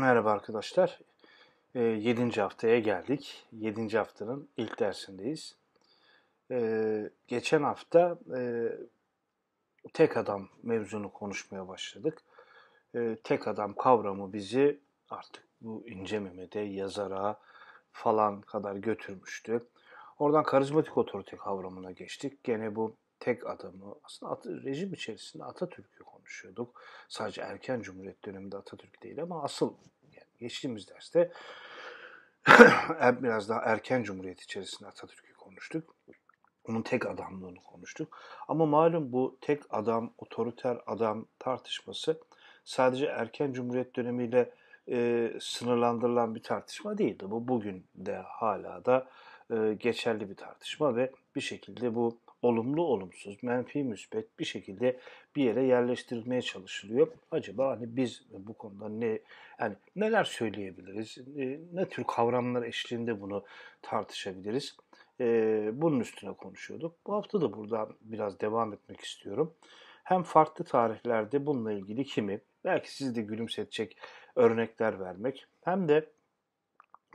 Merhaba arkadaşlar. E, 7. haftaya geldik. 7. haftanın ilk dersindeyiz. E, geçen hafta e, tek adam mevzunu konuşmaya başladık. E, tek adam kavramı bizi artık bu ince Mehmet'e, yazara falan kadar götürmüştü. Oradan karizmatik otorite kavramına geçtik. Gene bu tek adamı aslında rejim içerisinde Atatürk'ü konuşuyorduk. Sadece erken Cumhuriyet döneminde Atatürk değil ama asıl yani geçtiğimiz derste biraz daha erken Cumhuriyet içerisinde Atatürk'ü konuştuk. Onun tek adamlığını konuştuk. Ama malum bu tek adam, otoriter adam tartışması sadece erken Cumhuriyet dönemiyle e, sınırlandırılan bir tartışma değildi. Bu bugün de hala da e, geçerli bir tartışma ve bir şekilde bu olumlu olumsuz, menfi müsbet bir şekilde bir yere yerleştirilmeye çalışılıyor. Acaba hani biz bu konuda ne yani neler söyleyebiliriz? E, ne tür kavramlar eşliğinde bunu tartışabiliriz? E, bunun üstüne konuşuyorduk. Bu hafta da buradan biraz devam etmek istiyorum. Hem farklı tarihlerde bununla ilgili kimi belki sizi de gülümsetecek örnekler vermek hem de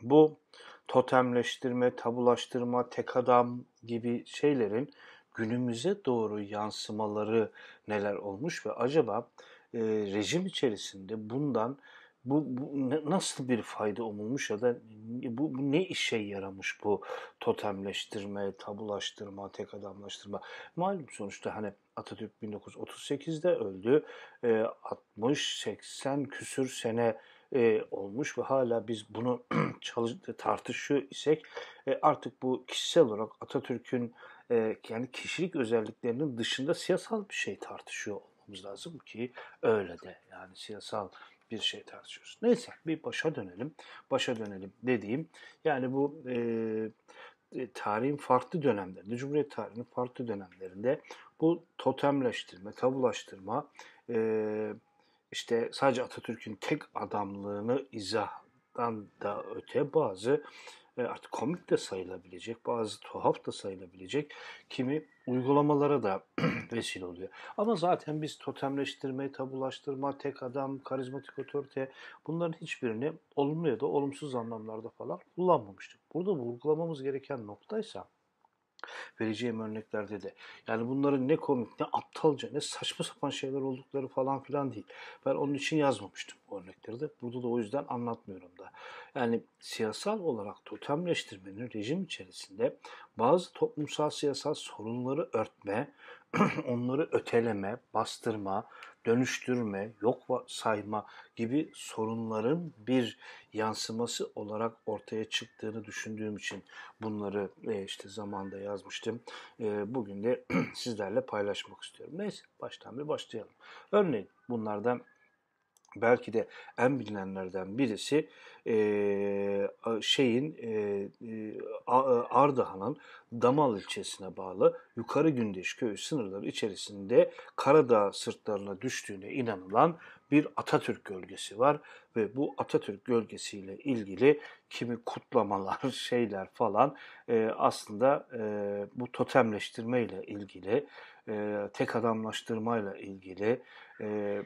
bu totemleştirme, tabulaştırma, tek adam gibi şeylerin günümüze doğru yansımaları neler olmuş ve acaba e, rejim içerisinde bundan bu, bu nasıl bir fayda umulmuş ya da bu, bu ne işe yaramış bu totemleştirme, tabulaştırma, tek adamlaştırma. Malum sonuçta hani Atatürk 1938'de öldü. E, 60-80 küsür sene e, olmuş ve hala biz bunu tartışıyor isek e, artık bu kişisel olarak Atatürk'ün e, yani kişilik özelliklerinin dışında siyasal bir şey tartışıyor olmamız lazım ki öyle de yani siyasal bir şey tartışıyoruz. Neyse bir başa dönelim. Başa dönelim dediğim yani bu e, tarihin farklı dönemlerinde, Cumhuriyet tarihinin farklı dönemlerinde bu totemleştirme, tabulaştırma, e, işte sadece Atatürk'ün tek adamlığını izahdan da öte bazı artık komik de sayılabilecek, bazı tuhaf da sayılabilecek kimi uygulamalara da vesile oluyor. Ama zaten biz totemleştirme, tabulaştırma, tek adam, karizmatik otorite bunların hiçbirini olumlu ya da olumsuz anlamlarda falan kullanmamıştık. Burada vurgulamamız gereken noktaysa vereceğim örneklerde de. Yani bunların ne komik, ne aptalca, ne saçma sapan şeyler oldukları falan filan değil. Ben onun için yazmamıştım bu örnekleri de. Burada da o yüzden anlatmıyorum da. Yani siyasal olarak totemleştirmenin rejim içerisinde bazı toplumsal siyasal sorunları örtme, onları öteleme, bastırma, dönüştürme, yok sayma gibi sorunların bir yansıması olarak ortaya çıktığını düşündüğüm için bunları e, işte zamanda yazmıştım. E, bugün de sizlerle paylaşmak istiyorum. Neyse baştan bir başlayalım. Örneğin bunlardan belki de en bilinenlerden birisi e, şeyin e, Ardahan'ın Damal ilçesine bağlı Yukarı Gündeş köyü sınırları içerisinde Karadağ sırtlarına düştüğüne inanılan bir Atatürk gölgesi var ve bu Atatürk gölgesiyle ilgili kimi kutlamalar, şeyler falan e, aslında e, bu totemleştirme ile ilgili, e, tek adamlaştırma ile ilgili e,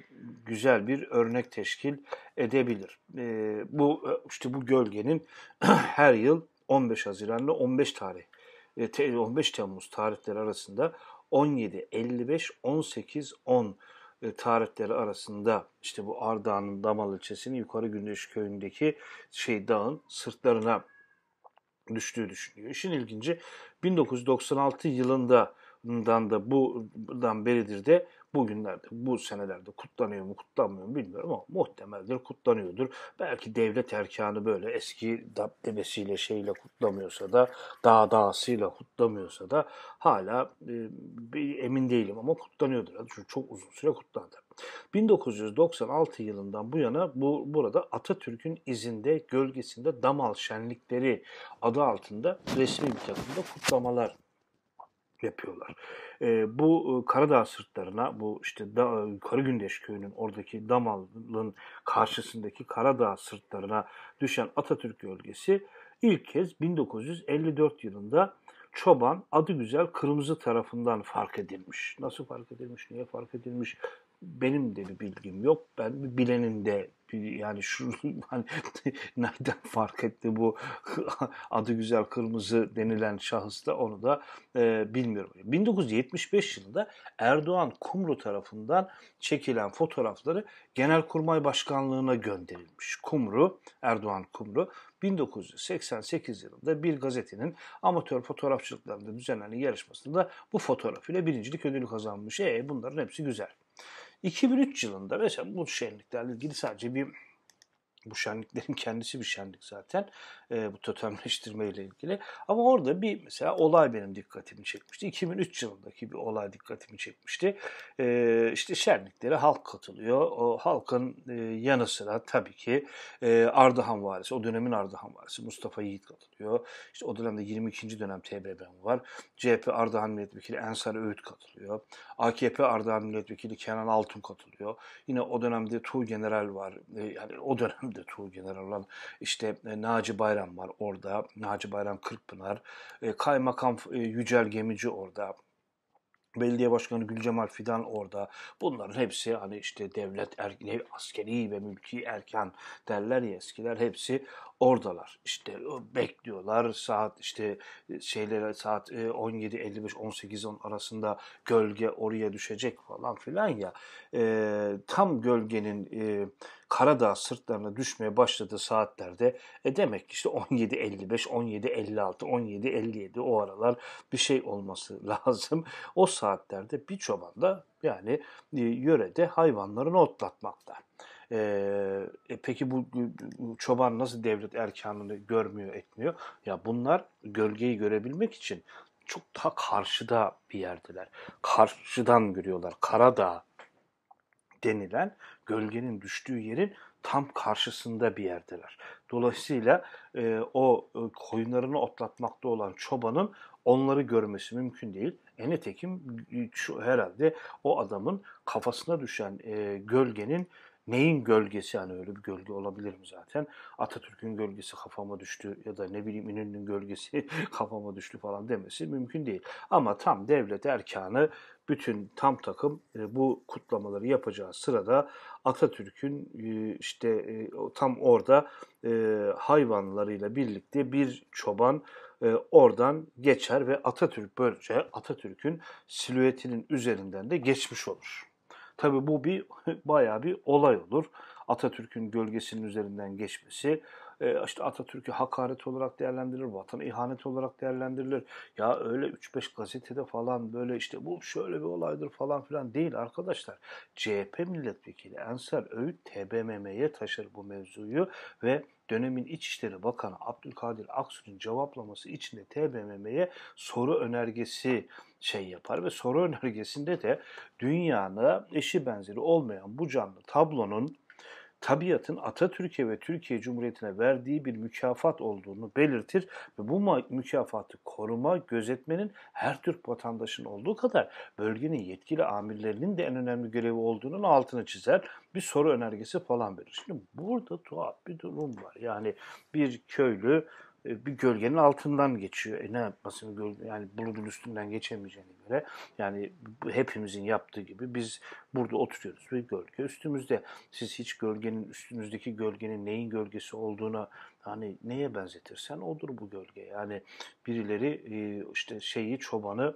güzel bir örnek teşkil edebilir. E, bu e, işte bu gölgenin her yıl 15 Haziran ile 15 tarih 15 Temmuz tarihleri arasında 17, 55, 18, 10 tarihleri arasında işte bu Ardahan'ın Damal ilçesinin Yukarı Gündeş köyündeki şey dağın sırtlarına düştüğü düşünüyor. İşin ilginci 1996 yılında da buradan beridir de bugünlerde, bu senelerde kutlanıyor mu kutlanmıyor mu bilmiyorum ama muhtemeldir kutlanıyordur. Belki devlet erkanı böyle eski dabdebesiyle şeyle kutlamıyorsa da dağ dağısıyla kutlamıyorsa da hala e, emin değilim ama kutlanıyordur. Çünkü çok uzun süre kutlandı. 1996 yılından bu yana bu burada Atatürk'ün izinde, gölgesinde Damal şenlikleri adı altında resmi bir takımda kutlamalar yapıyorlar. E, bu Karadağ sırtlarına, bu işte da, Karagündeş köyünün oradaki Damal'ın karşısındaki Karadağ sırtlarına düşen Atatürk gölgesi ilk kez 1954 yılında Çoban adı güzel Kırmızı tarafından fark edilmiş. Nasıl fark edilmiş, niye fark edilmiş benim de bir bilgim yok. Ben bir bilenin de yani şu hani nereden fark etti bu adı güzel kırmızı denilen şahıs da onu da e, bilmiyorum. 1975 yılında Erdoğan Kumru tarafından çekilen fotoğrafları Genelkurmay Başkanlığı'na gönderilmiş. Kumru, Erdoğan Kumru 1988 yılında bir gazetenin amatör fotoğrafçılıklarında düzenlenen yarışmasında bu fotoğrafıyla birincilik ödülü kazanmış. E bunların hepsi güzel. 2003 yılında mesela bu şenliklerle ilgili sadece bir bu şenliklerin kendisi bir şenlik zaten. E, bu totemleştirme ile ilgili. Ama orada bir mesela olay benim dikkatimi çekmişti. 2003 yılındaki bir olay dikkatimi çekmişti. E, işte şenliklere halk katılıyor. O halkın e, yanı sıra tabii ki e, Ardahan Valisi, o dönemin Ardahan Valisi Mustafa Yiğit katılıyor. İşte o dönemde 22. dönem TBMM var. CHP Ardahan Milletvekili Ensar Öğüt katılıyor. AKP Ardahan Milletvekili Kenan Altun katılıyor. Yine o dönemde Tuğ General var. E, yani o dönemde Tuğ General olan işte e, Naci Bayram var orada. Naci Bayram Kırkpınar. E, Kaymakam e, Yücel Gemici orada. Belediye Başkanı Gülcemal Fidan orada. Bunların hepsi hani işte devlet er, askeri ve mülki erken derler ya eskiler hepsi oradalar. İşte bekliyorlar saat işte şeylere saat 17.55 18 10 arasında gölge oraya düşecek falan filan ya. E, tam gölgenin e, Karadağ sırtlarına düşmeye başladığı saatlerde e demek ki işte 17.55, 17.56, 17.57 o aralar bir şey olması lazım. O saatlerde bir çoban da yani e, yörede hayvanlarını otlatmakta. Ee, peki bu çoban nasıl devlet erkanını görmüyor, etmiyor? Ya bunlar gölgeyi görebilmek için çok daha karşıda bir yerdeler. Karşıdan görüyorlar. Karadağ denilen gölgenin düştüğü yerin tam karşısında bir yerdeler. Dolayısıyla e, o e, koyunlarını otlatmakta olan çobanın onları görmesi mümkün değil. E nitekim şu, herhalde o adamın kafasına düşen e, gölgenin neyin gölgesi yani öyle bir gölge olabilir mi zaten? Atatürk'ün gölgesi kafama düştü ya da ne bileyim İnönü'nün gölgesi kafama düştü falan demesi mümkün değil. Ama tam devlet erkanı bütün tam takım e, bu kutlamaları yapacağı sırada Atatürk'ün e, işte e, tam orada hayvanlarıyla birlikte bir çoban oradan geçer ve Atatürk böylece Atatürk'ün silüetinin üzerinden de geçmiş olur. Tabii bu bir bayağı bir olay olur. Atatürk'ün gölgesinin üzerinden geçmesi e, işte Atatürk'ü hakaret olarak değerlendirilir, vatan ihanet olarak değerlendirilir. Ya öyle 3-5 gazetede falan böyle işte bu şöyle bir olaydır falan filan değil arkadaşlar. CHP milletvekili Ensar Öğüt TBMM'ye taşır bu mevzuyu ve dönemin İçişleri Bakanı Abdülkadir Aksu'nun cevaplaması için de TBMM'ye soru önergesi şey yapar ve soru önergesinde de dünyada eşi benzeri olmayan bu canlı tablonun tabiatın Atatürk'e ve Türkiye Cumhuriyeti'ne verdiği bir mükafat olduğunu belirtir ve bu mükafatı koruma, gözetmenin her Türk vatandaşın olduğu kadar bölgenin yetkili amirlerinin de en önemli görevi olduğunun altını çizer. Bir soru önergesi falan verir. Şimdi burada tuhaf bir durum var. Yani bir köylü bir gölgenin altından geçiyor. E ne yapmasını yani bulutun üstünden geçemeyeceğine göre yani hepimizin yaptığı gibi biz burada oturuyoruz ve gölge üstümüzde. Siz hiç gölgenin üstünüzdeki gölgenin neyin gölgesi olduğuna hani neye benzetirsen odur bu gölge. Yani birileri e, işte şeyi çobanı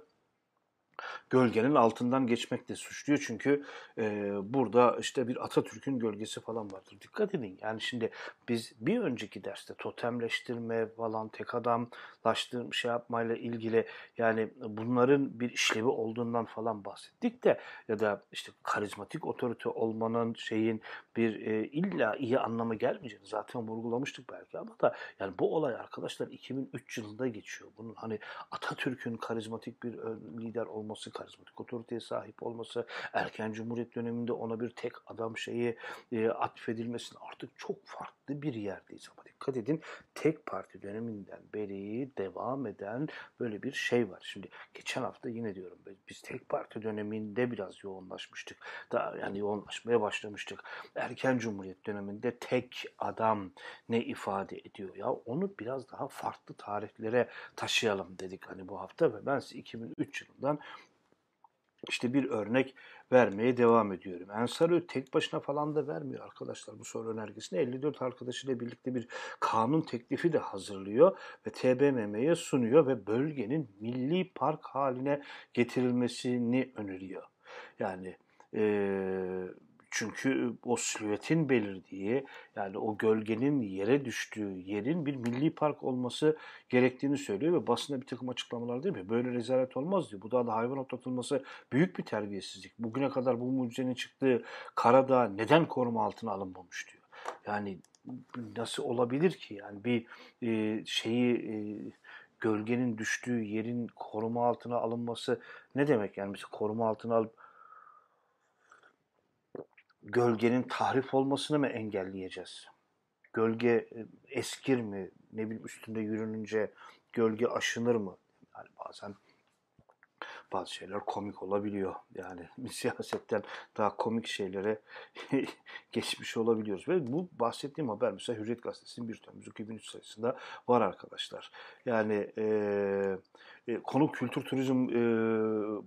gölgenin altından geçmekle suçluyor. Çünkü e, burada işte bir Atatürk'ün gölgesi falan vardır. Dikkat edin yani şimdi biz bir önceki derste totemleştirme falan tek adamlaştırma şey yapmayla ilgili yani bunların bir işlevi olduğundan falan bahsettik de ya da işte karizmatik otorite olmanın şeyin bir e, illa iyi anlamı gelmeyeceğini zaten vurgulamıştık belki ama da yani bu olay arkadaşlar 2003 yılında geçiyor. Bunun hani Atatürk'ün karizmatik bir lider olması olması, karizmatik otoriteye sahip olması, erken cumhuriyet döneminde ona bir tek adam şeyi e, atfedilmesinin artık çok farklı bir yerdeyiz. Ama dikkat edin tek parti döneminden beri devam eden böyle bir şey var. Şimdi geçen hafta yine diyorum biz tek parti döneminde biraz yoğunlaşmıştık. Daha yani yoğunlaşmaya başlamıştık. Erken cumhuriyet döneminde tek adam ne ifade ediyor ya onu biraz daha farklı tarihlere taşıyalım dedik hani bu hafta ve ben size 2003 yılından işte bir örnek vermeye devam ediyorum. Ensarö tek başına falan da vermiyor arkadaşlar bu soru önergesini. 54 arkadaşıyla birlikte bir kanun teklifi de hazırlıyor ve TBMM'ye sunuyor ve bölgenin milli park haline getirilmesini öneriyor. Yani e, çünkü o silüetin belirdiği yani o gölgenin yere düştüğü yerin bir milli park olması gerektiğini söylüyor ve basına bir takım açıklamalar değil mi? Böyle rezalet olmaz diyor. Bu da hayvan otlatılması büyük bir terbiyesizlik. Bugüne kadar bu mucizenin çıktığı Karadağ neden koruma altına alınmamış diyor. Yani nasıl olabilir ki? Yani bir e, şeyi e, gölgenin düştüğü yerin koruma altına alınması ne demek? Yani mesela koruma altına alıp gölgenin tahrif olmasını mı engelleyeceğiz? Gölge e, eskir mi? Ne bileyim üstünde yürününce gölge aşınır mı? Yani bazen bazı şeyler komik olabiliyor. Yani siyasetten daha komik şeylere geçmiş olabiliyoruz. Ve bu bahsettiğim haber mesela Hürriyet Gazetesi'nin 1 Temmuz 2003 sayısında var arkadaşlar. Yani e, e, konu Kültür Turizm e,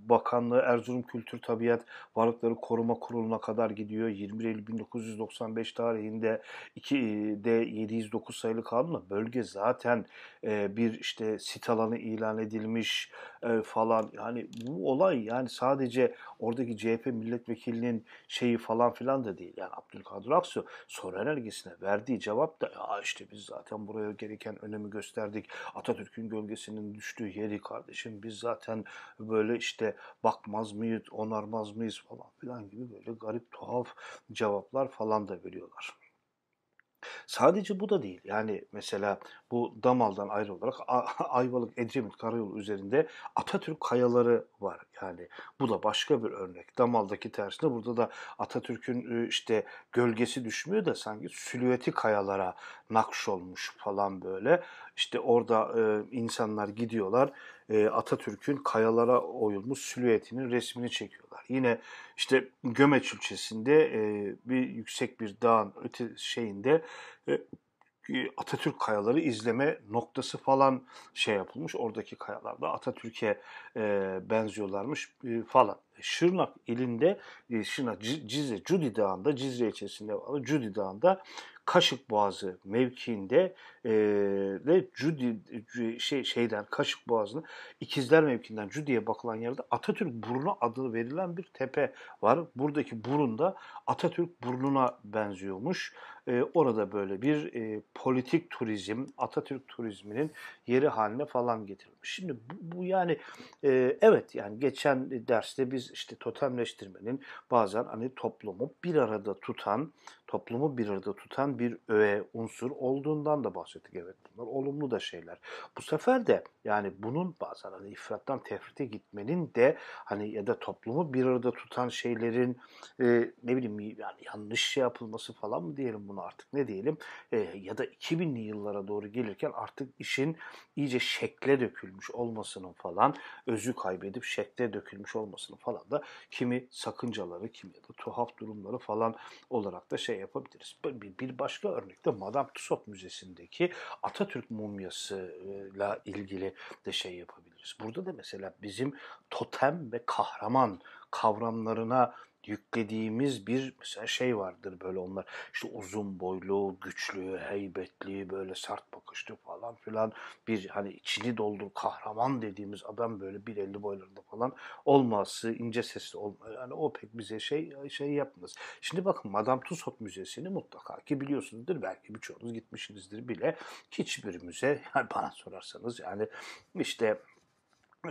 Bakanlığı Erzurum Kültür Tabiat Varlıkları Koruma Kurulu'na kadar gidiyor. 21 Eylül 1995 tarihinde 2'de 709 sayılı kanunla bölge zaten e, bir işte sit alanı ilan edilmiş e, falan. Yani bu olay yani sadece oradaki CHP milletvekilinin şeyi falan filan da değil. Yani Abdülkadir Aksu soru önergesine verdiği cevap da ya işte biz zaten buraya gereken önemi gösterdik. Atatürk'ün gölgesinin düştüğü yeri kardeşim biz zaten böyle işte bakmaz mıyız, onarmaz mıyız falan filan gibi böyle garip tuhaf cevaplar falan da veriyorlar. Sadece bu da değil. Yani mesela bu Damal'dan ayrı olarak Ayvalık Edremit Karayolu üzerinde Atatürk kayaları var. Yani bu da başka bir örnek. Damal'daki tersine burada da Atatürk'ün işte gölgesi düşmüyor da sanki silüeti kayalara nakş olmuş falan böyle. İşte orada insanlar gidiyorlar Atatürk'ün kayalara oyulmuş silüetinin resmini çekiyorlar. Yine işte Gömeç ilçesinde bir yüksek bir dağın öte şeyinde Atatürk kayaları izleme noktası falan şey yapılmış. Oradaki kayalarda Atatürk'e e, benziyorlarmış e, falan. Şırnak ilinde, e, Şırnak Cizre, Cudi Dağı'nda, Cizre ilçesinde var. Cudi Dağı'nda Kaşık Boğazı mevkiinde e, ve Cudi şey şeyden Kaşık Boğazı'nın İkizler mevkiinden Cudi'ye bakılan yerde Atatürk Burnu adı verilen bir tepe var. Buradaki burun da Atatürk burnuna benziyormuş. E, orada böyle bir e, politik turizm, Atatürk turizminin yeri haline falan getirilmiş. Şimdi bu, bu yani e, evet yani geçen derste biz işte totemleştirmenin bazen hani toplumu bir arada tutan, toplumu bir arada tutan bir öğe, unsur olduğundan da bahsettik. Evet bunlar olumlu da şeyler. Bu sefer de yani bunun bazen hani ifrattan tefrite gitmenin de hani ya da toplumu bir arada tutan şeylerin e, ne bileyim yani yanlış şey yapılması falan mı diyelim bunu artık ne diyelim e, ya da 2000'li yıllara doğru gelirken artık işin iyice şekle dökülmüş olmasının falan özü kaybedip şekle dökülmüş olmasının falan da kimi sakıncaları kimi ya da tuhaf durumları falan olarak da şey yapabiliriz. Bir, başka örnekte Madame Tussauds Müzesi'ndeki Atatürk mumyasıyla ilgili de şey yapabiliriz. Burada da mesela bizim totem ve kahraman kavramlarına yüklediğimiz bir mesela şey vardır böyle onlar işte uzun boylu, güçlü, heybetli, böyle sert bakışlı falan filan bir hani içini doldur kahraman dediğimiz adam böyle 1.50 boylarında falan olması, ince sesli olma yani o pek bize şey şey yapmaz. Şimdi bakın Madame Tussauds Müzesi'ni mutlaka ki biliyorsunuzdur belki birçoğunuz gitmişsinizdir bile. Hiçbir müze yani bana sorarsanız yani işte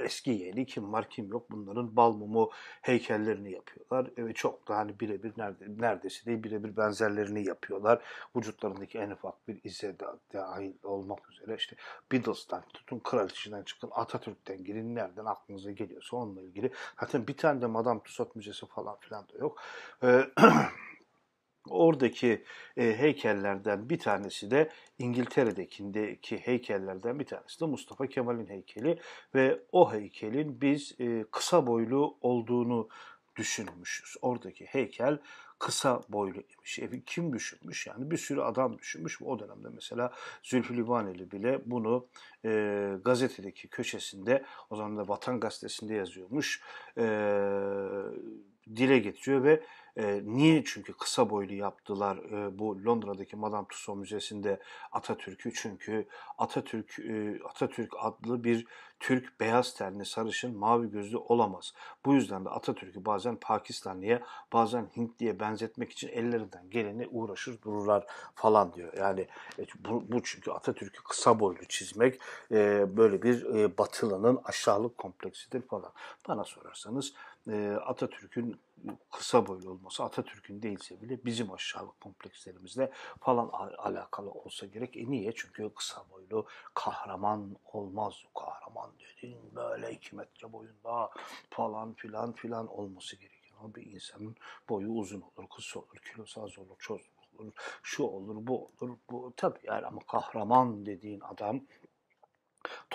eski yeni kim var kim yok bunların bal mumu heykellerini yapıyorlar. Evet çok da hani birebir nerede, neredeyse değil birebir benzerlerini yapıyorlar. Vücutlarındaki en ufak bir ize da, dahil olmak üzere işte Beatles'tan tutun kraliçeden çıkın Atatürk'ten girin nereden aklınıza geliyorsa onunla ilgili. Zaten bir tane de Madame Tussauds Müzesi falan filan da yok. Ee, Oradaki e, heykellerden bir tanesi de İngiltere'deki heykellerden bir tanesi de Mustafa Kemal'in heykeli ve o heykelin biz e, kısa boylu olduğunu düşünmüşüz. Oradaki heykel kısa boylu imiş. E, kim düşünmüş? Yani bir sürü adam düşünmüş. O dönemde mesela Zülfü Livaneli bile bunu e, gazetedeki köşesinde, o zaman da Vatan Gazetesi'nde yazıyormuş, e, dile getiriyor ve niye? Çünkü kısa boylu yaptılar e, bu Londra'daki Madame Tussauds Müzesi'nde Atatürk'ü. Çünkü Atatürk e, Atatürk adlı bir Türk beyaz tenli, sarışın, mavi gözlü olamaz. Bu yüzden de Atatürk'ü bazen Pakistanlı'ya, bazen Hintli'ye benzetmek için ellerinden geleni uğraşır dururlar falan diyor. Yani e, bu, bu çünkü Atatürk'ü kısa boylu çizmek e, böyle bir e, batılının aşağılık kompleksidir falan. Bana sorarsanız Atatürk'ün kısa boylu olması Atatürk'ün değilse bile bizim aşağılık komplekslerimizle falan alakalı olsa gerek. E niye? Çünkü kısa boylu kahraman olmaz. Kahraman dediğin böyle iki metre boyunda falan filan filan olması gerekiyor. Ama bir insanın boyu uzun olur, kısa olur, kilosu az olur, çoz olur, şu olur, bu olur, bu tabii yani ama kahraman dediğin adam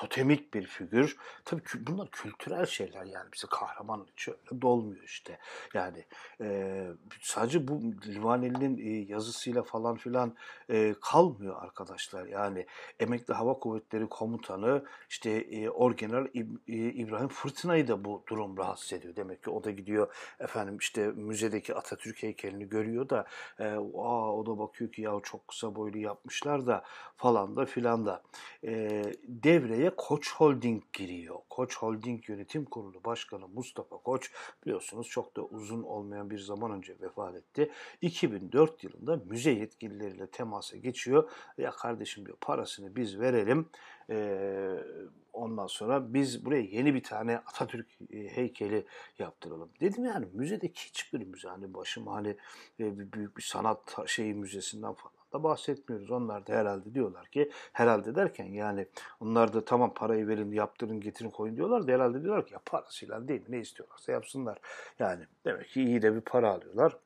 totemik bir figür. Tabii ki bunlar kültürel şeyler yani bize kahraman şöyle dolmuyor işte. Yani e, sadece bu Livaneli'nin e, yazısıyla falan filan e, kalmıyor arkadaşlar. Yani Emekli Hava Kuvvetleri Komutanı işte e, Orgeneral İb, İbrahim Fırtına'yı da bu durum rahatsız ediyor. Demek ki o da gidiyor efendim işte müzedeki Atatürk heykelini görüyor da e, aa, o da bakıyor ki ya çok kısa boylu yapmışlar da falan da filan da. E, devreye Koç Holding giriyor. Koç Holding Yönetim Kurulu Başkanı Mustafa Koç biliyorsunuz çok da uzun olmayan bir zaman önce vefat etti. 2004 yılında müze yetkilileriyle temasa geçiyor. Ya kardeşim diyor parasını biz verelim. Ee, ondan sonra biz buraya yeni bir tane Atatürk heykeli yaptıralım. Dedim yani müzedeki hiçbir müze hani başım hani büyük bir sanat şeyi müzesinden falan da bahsetmiyoruz. Onlar da herhalde diyorlar ki herhalde derken yani onlar da tamam parayı verin yaptırın getirin koyun diyorlar da herhalde diyorlar ki ya parasıyla değil ne istiyorlarsa yapsınlar. Yani demek ki iyi de bir para alıyorlar.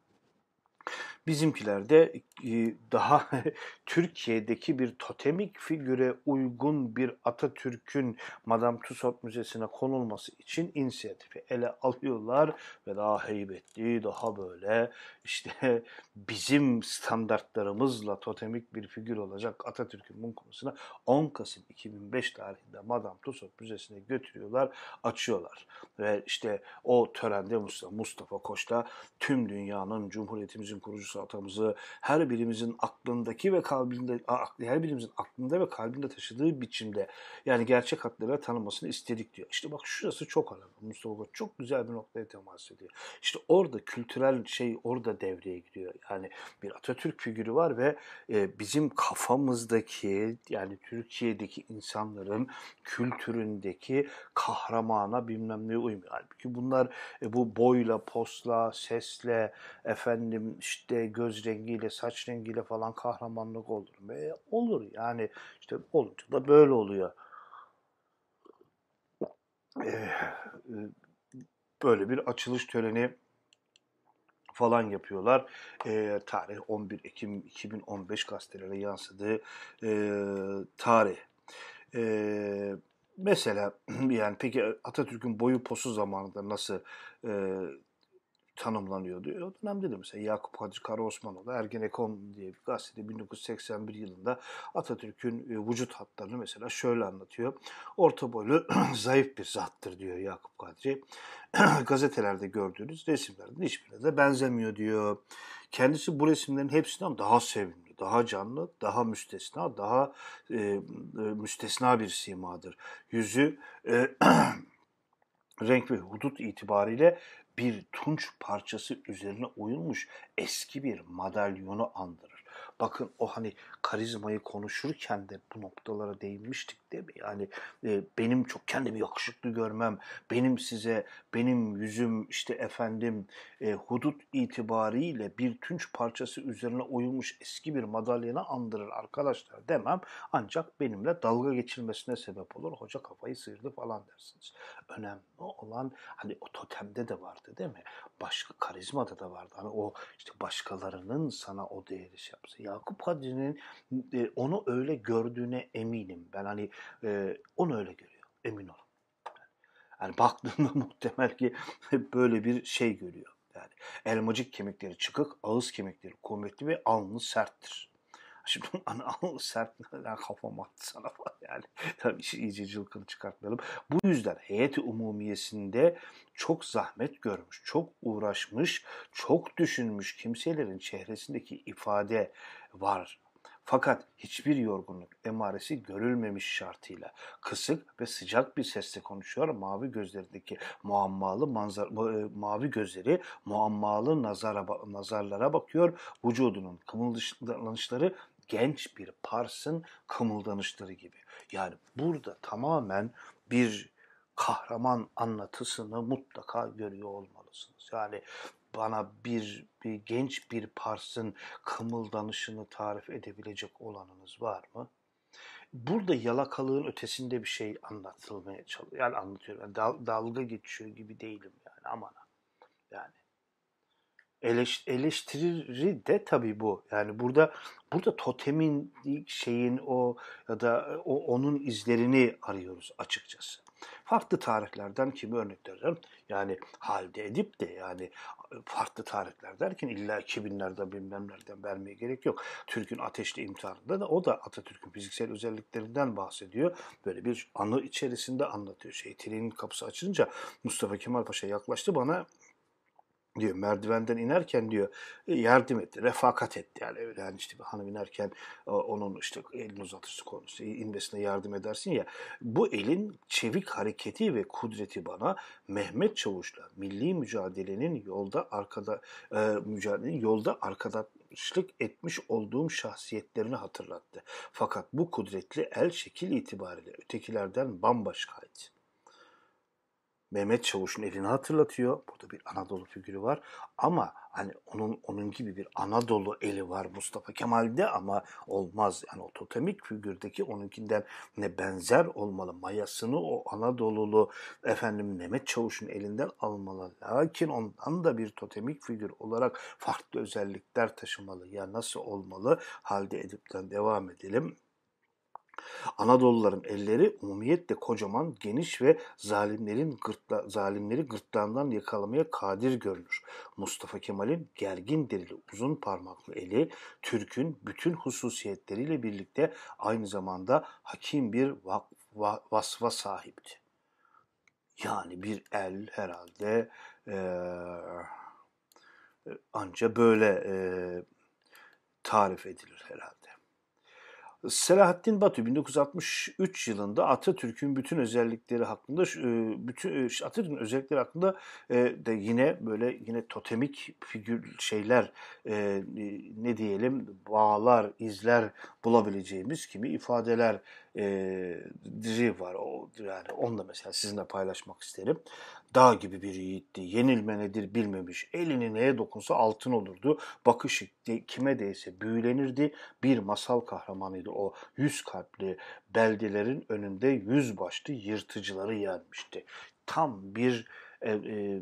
Bizimkiler de e, daha Türkiye'deki bir totemik figüre uygun bir Atatürk'ün Madame Tussauds Müzesi'ne konulması için inisiyatifi ele alıyorlar ve daha heybetli, daha böyle işte bizim standartlarımızla totemik bir figür olacak Atatürk'ün mum konusuna 10 Kasım 2005 tarihinde Madame Tussauds Müzesi'ne götürüyorlar, açıyorlar. Ve işte o törende Mustafa, Mustafa Koç'ta tüm dünyanın Cumhuriyetimizin kurucusu atamızı her birimizin aklındaki ve kalbinde her birimizin aklında ve kalbinde taşıdığı biçimde yani gerçek hatlarıyla tanımasını istedik diyor. İşte bak şurası çok önemli. Mustafa Koç çok güzel bir noktaya temas ediyor. İşte orada kültürel şey orada devreye giriyor. Yani bir Atatürk figürü var ve e, bizim kafamızdaki yani Türkiye'deki insanların kültüründeki kahramana bilmem neye uymuyor. Halbuki bunlar e, bu boyla, posla, sesle, efendim işte göz rengiyle, saç rengiyle falan kahramanlık olur mu? E, olur yani işte olunca da böyle oluyor. E, böyle bir açılış töreni falan yapıyorlar. E, tarih 11 Ekim 2015 gazetelere yansıdığı e, tarih. E, mesela yani peki Atatürk'ün boyu posu zamanında nasıl e, tanımlanıyordu. O dönemde de mesela Yakup Hacı Karaosmanoğlu Ergenekon diye bir gazetede 1981 yılında Atatürk'ün e, vücut hatlarını mesela şöyle anlatıyor. Orta boylu zayıf bir zattır diyor Yakup Kadri. Gazetelerde gördüğünüz resimlerden hiçbirine de benzemiyor diyor. Kendisi bu resimlerin hepsinden daha sevimli, daha canlı, daha müstesna, daha e, e, müstesna bir simadır. Yüzü e, renk ve hudut itibariyle bir tunç parçası üzerine oyulmuş eski bir madalyonu andırır. Bakın o hani karizmayı konuşurken de bu noktalara değinmiştik değil mi? Yani e, benim çok kendimi yakışıklı görmem, benim size, benim yüzüm işte efendim e, hudut itibariyle bir tunç parçası üzerine oyulmuş eski bir madalyona andırır arkadaşlar demem. Ancak benimle dalga geçilmesine sebep olur. Hoca kafayı sıyırdı falan dersiniz. Önemli olan hani o totemde de vardı değil mi? Başka karizmada da vardı. Hani o işte başkalarının sana o değeri şey yapsa. Yakup Kadri'nin e, onu öyle gördüğüne eminim. Ben hani e, onu öyle görüyor. Emin olun. Yani baktığında muhtemel ki böyle bir şey görüyor. Yani elmacık kemikleri çıkık, ağız kemikleri kuvvetli ve alnı serttir. Şimdi hani alnı sert yani kafam attı sana falan yani. Tabii işi iyice cılkını çıkartmayalım. Bu yüzden heyeti umumiyesinde çok zahmet görmüş, çok uğraşmış, çok düşünmüş kimselerin çehresindeki ifade var. Fakat hiçbir yorgunluk emaresi görülmemiş şartıyla kısık ve sıcak bir sesle konuşuyor. Mavi gözlerindeki muammalı manzar, e, mavi gözleri muammalı nazara, nazarlara bakıyor. Vücudunun kımıldanışları genç bir Pars'ın kımıldanışları gibi. Yani burada tamamen bir kahraman anlatısını mutlaka görüyor olmalısınız. Yani bana bir, bir genç bir Pars'ın kımıldanışını tarif edebilecek olanınız var mı? Burada yalakalığın ötesinde bir şey anlatılmaya çalışıyor. Yani anlatıyorum. Yani dal, dalga geçiyor gibi değilim yani aman. Yani eleş, eleştiri de tabii bu. Yani burada burada totemin şeyin o ya da o onun izlerini arıyoruz açıkçası. Farklı tarihlerden kimi örnek? Yani halde edip de yani farklı tarihler derken illa 2000'lerde bilmem nereden vermeye gerek yok. Türk'ün ateşli imtihanında da o da Atatürk'ün fiziksel özelliklerinden bahsediyor. Böyle bir anı içerisinde anlatıyor. Şey, trenin kapısı açınca Mustafa Kemal Paşa yaklaştı bana diyor merdivenden inerken diyor e, yardım etti, refakat etti yani yani işte bir hanım inerken onun işte elini uzatırsın konusu inmesine yardım edersin ya bu elin çevik hareketi ve kudreti bana Mehmet Çavuş'la milli mücadelenin yolda arkada e, mücadelenin yolda arkadaşlık etmiş olduğum şahsiyetlerini hatırlattı. Fakat bu kudretli el şekil itibariyle ötekilerden bambaşkaydı. Mehmet Çavuş'un elini hatırlatıyor. Burada bir Anadolu figürü var. Ama hani onun onun gibi bir Anadolu eli var Mustafa Kemal'de ama olmaz. Yani o totemik figürdeki onunkinden ne benzer olmalı. Mayasını o Anadolulu efendim Mehmet Çavuş'un elinden almalı. Lakin ondan da bir totemik figür olarak farklı özellikler taşımalı. Ya nasıl olmalı? Halde Edip'ten devam edelim. Anadoluların elleri umumiyetle kocaman, geniş ve zalimlerin gırtla, zalimleri gırtlağından yakalamaya kadir görünür. Mustafa Kemal'in gergin derili uzun parmaklı eli Türk'ün bütün hususiyetleriyle birlikte aynı zamanda hakim bir va, va, vasfa sahipti. Yani bir el herhalde e, anca böyle e, tarif edilir herhalde. Selahattin Batu 1963 yılında Atatürk'ün bütün özellikleri hakkında bütün Atatürk'ün özellikleri hakkında de yine böyle yine totemik figür şeyler ne diyelim bağlar, izler bulabileceğimiz kimi ifadeler diri var. O, yani onu da mesela sizinle paylaşmak isterim. Dağ gibi bir yiğitti. Yenilme nedir bilmemiş. Elini neye dokunsa altın olurdu. Bakışı kime değse büyülenirdi. Bir masal kahramanıydı o. Yüz kalpli beldelerin önünde yüz başlı yırtıcıları yenmişti. Tam bir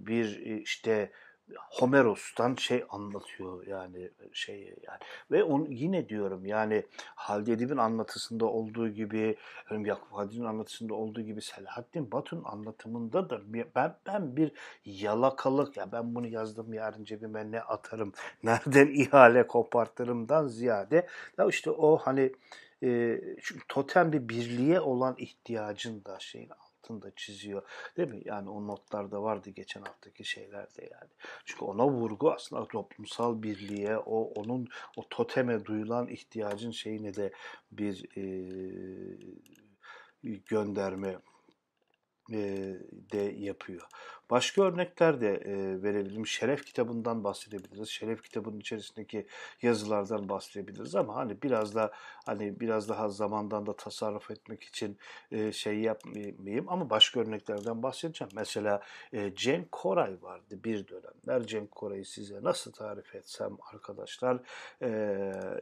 bir işte Homeros'tan şey anlatıyor yani şey yani. Ve onu yine diyorum yani Halide Edip'in anlatısında olduğu gibi Yakup Hadi'nin anlatısında olduğu gibi Selahattin Batu'nun anlatımında da ben ben bir yalakalık ya ben bunu yazdım yarın cebime ne atarım nereden ihale kopartırımdan ziyade ya işte o hani e, çünkü totem bir birliğe olan ihtiyacın da şeyin altında çiziyor. Değil mi? Yani o notlarda vardı geçen haftaki şeylerde yani. Çünkü ona vurgu aslında toplumsal birliğe, o onun o toteme duyulan ihtiyacın şeyine de bir e, gönderme de yapıyor. Başka örnekler de verebilirim. Şeref kitabından bahsedebiliriz. Şeref kitabının içerisindeki yazılardan bahsedebiliriz ama hani biraz da hani biraz daha zamandan da tasarruf etmek için şey yapmayayım ama başka örneklerden bahsedeceğim. Mesela Cenk Koray vardı bir dönemler. Cenk Koray'ı size nasıl tarif etsem arkadaşlar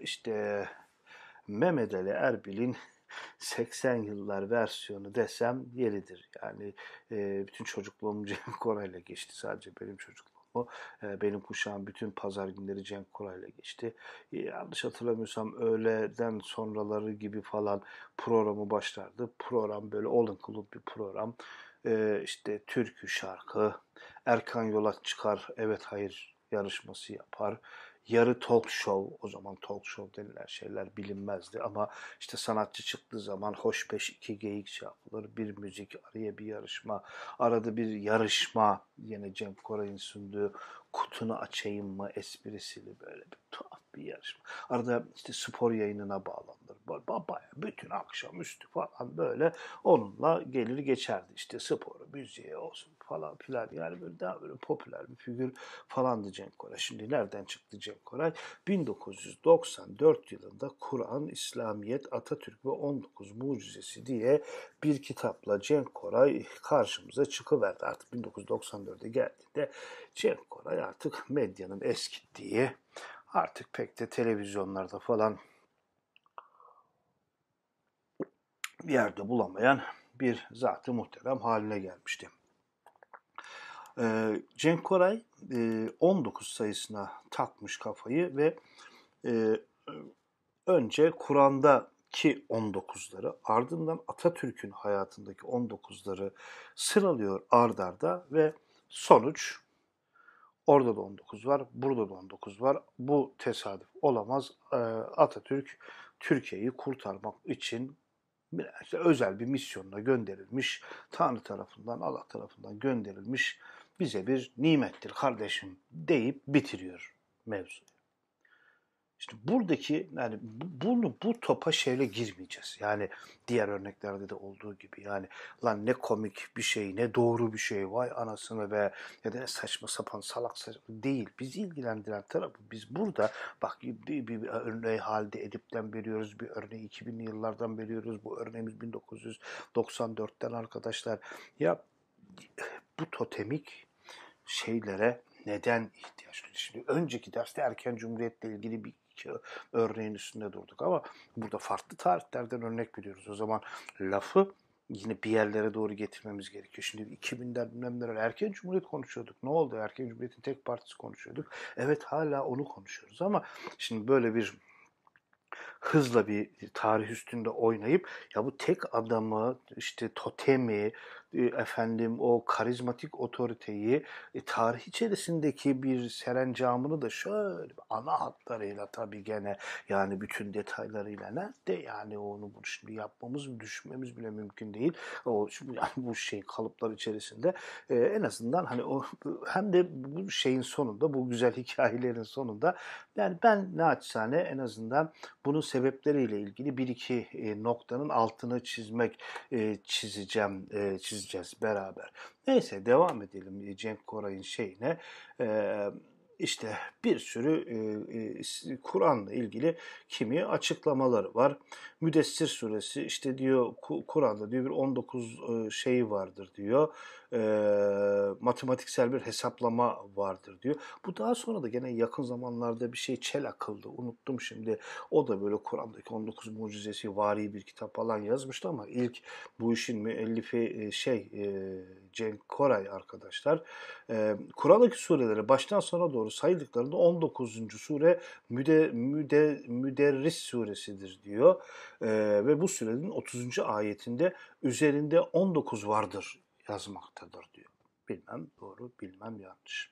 işte Mehmet Ali Erbil'in 80 yıllar versiyonu desem yeridir. Yani e, bütün çocukluğum Cenk Koray'la geçti. Sadece benim çocukluğumu. E, benim kuşağım bütün pazar günleri Cenk Koray'la geçti. E, yanlış hatırlamıyorsam öğleden sonraları gibi falan programı başlardı. Program böyle all include bir program. e, işte türkü şarkı, Erkan Yola çıkar evet hayır yarışması yapar yarı talk show, o zaman talk show denilen şeyler bilinmezdi ama işte sanatçı çıktığı zaman hoş beş iki geyik şey yapılır, bir müzik, araya bir yarışma, arada bir yarışma, yine Cem Koray'ın sunduğu kutunu açayım mı esprisiyle böyle bir tuhaf bir yarışma. Arada işte spor yayınına bağlanır. Baya bütün akşam üstü falan böyle onunla gelir geçerdi. işte sporu, müziği olsun falan filan. Yani böyle daha böyle popüler bir figür falandı Cenk Koray. Şimdi nereden çıktı Cenk Koray? 1994 yılında Kur'an, İslamiyet, Atatürk ve 19 Mucizesi diye bir kitapla Cenk Koray karşımıza çıkıverdi. Artık 1994'e geldiğinde Cenk Koray artık medyanın eskittiği, artık pek de televizyonlarda falan bir yerde bulamayan bir zatı muhterem haline gelmişti. Ee, Cenk Koray 19 e, sayısına takmış kafayı ve e, önce Kur'an'daki 19'ları ardından Atatürk'ün hayatındaki 19'ları sıralıyor ardarda ve sonuç orada da 19 var, burada da 19 var. Bu tesadüf olamaz. Ee, Atatürk Türkiye'yi kurtarmak için işte özel bir misyonla gönderilmiş, Tanrı tarafından, Allah tarafından gönderilmiş bize bir nimettir kardeşim deyip bitiriyor mevzu. İşte buradaki yani bunu bu topa şeyle girmeyeceğiz. Yani diğer örneklerde de olduğu gibi yani lan ne komik bir şey ne doğru bir şey vay anasını ve ya da saçma sapan salak saçma değil. Bizi ilgilendiren tarafı biz burada bak bir, bir, bir örneği halde Edip'ten veriyoruz bir örneği 2000'li yıllardan veriyoruz bu örneğimiz 1994'ten arkadaşlar. Ya bu totemik şeylere neden ihtiyaç duyuyor? Şimdi önceki derste erken cumhuriyetle ilgili bir iki örneğin üstünde durduk ama burada farklı tarihlerden örnek biliyoruz. O zaman lafı yine bir yerlere doğru getirmemiz gerekiyor. Şimdi 2000'den bilmem erken cumhuriyet konuşuyorduk. Ne oldu? Erken cumhuriyetin tek partisi konuşuyorduk. Evet hala onu konuşuyoruz ama şimdi böyle bir hızla bir tarih üstünde oynayıp ya bu tek adamı işte totemi efendim o karizmatik otoriteyi e, tarih içerisindeki bir serencamını da şöyle ana hatlarıyla tabii gene yani bütün detaylarıyla nerede yani onu bunu şimdi yapmamız düşünmemiz bile mümkün değil. O şimdi yani bu şey kalıplar içerisinde e, en azından hani o hem de bu şeyin sonunda bu güzel hikayelerin sonunda yani ben naçizane en azından bunun sebepleriyle ilgili bir iki e, noktanın altını çizmek e, çizeceğim e, çizeceğim çizeceğiz beraber. Neyse devam edelim Cenk Koray'ın şeyine. Ee, işte bir sürü e, e, Kur'an'la ilgili kimi açıklamaları var. Müdessir suresi işte diyor Kur'an'da diyor bir 19 e, şeyi vardır diyor e, matematiksel bir hesaplama vardır diyor. Bu daha sonra da gene yakın zamanlarda bir şey çel akıldı. Unuttum şimdi. O da böyle Kur'an'daki 19 mucizesi vari bir kitap falan yazmıştı ama ilk bu işin müellifi şey e, Cenk Koray arkadaşlar. E, Kur'an'daki sureleri baştan sona doğru sayıldıklarında 19. sure müde, müde, Müderris suresidir diyor. E, ve bu surenin 30. ayetinde üzerinde 19 vardır yazmaktadır diyor. Bilmem doğru, bilmem yanlış.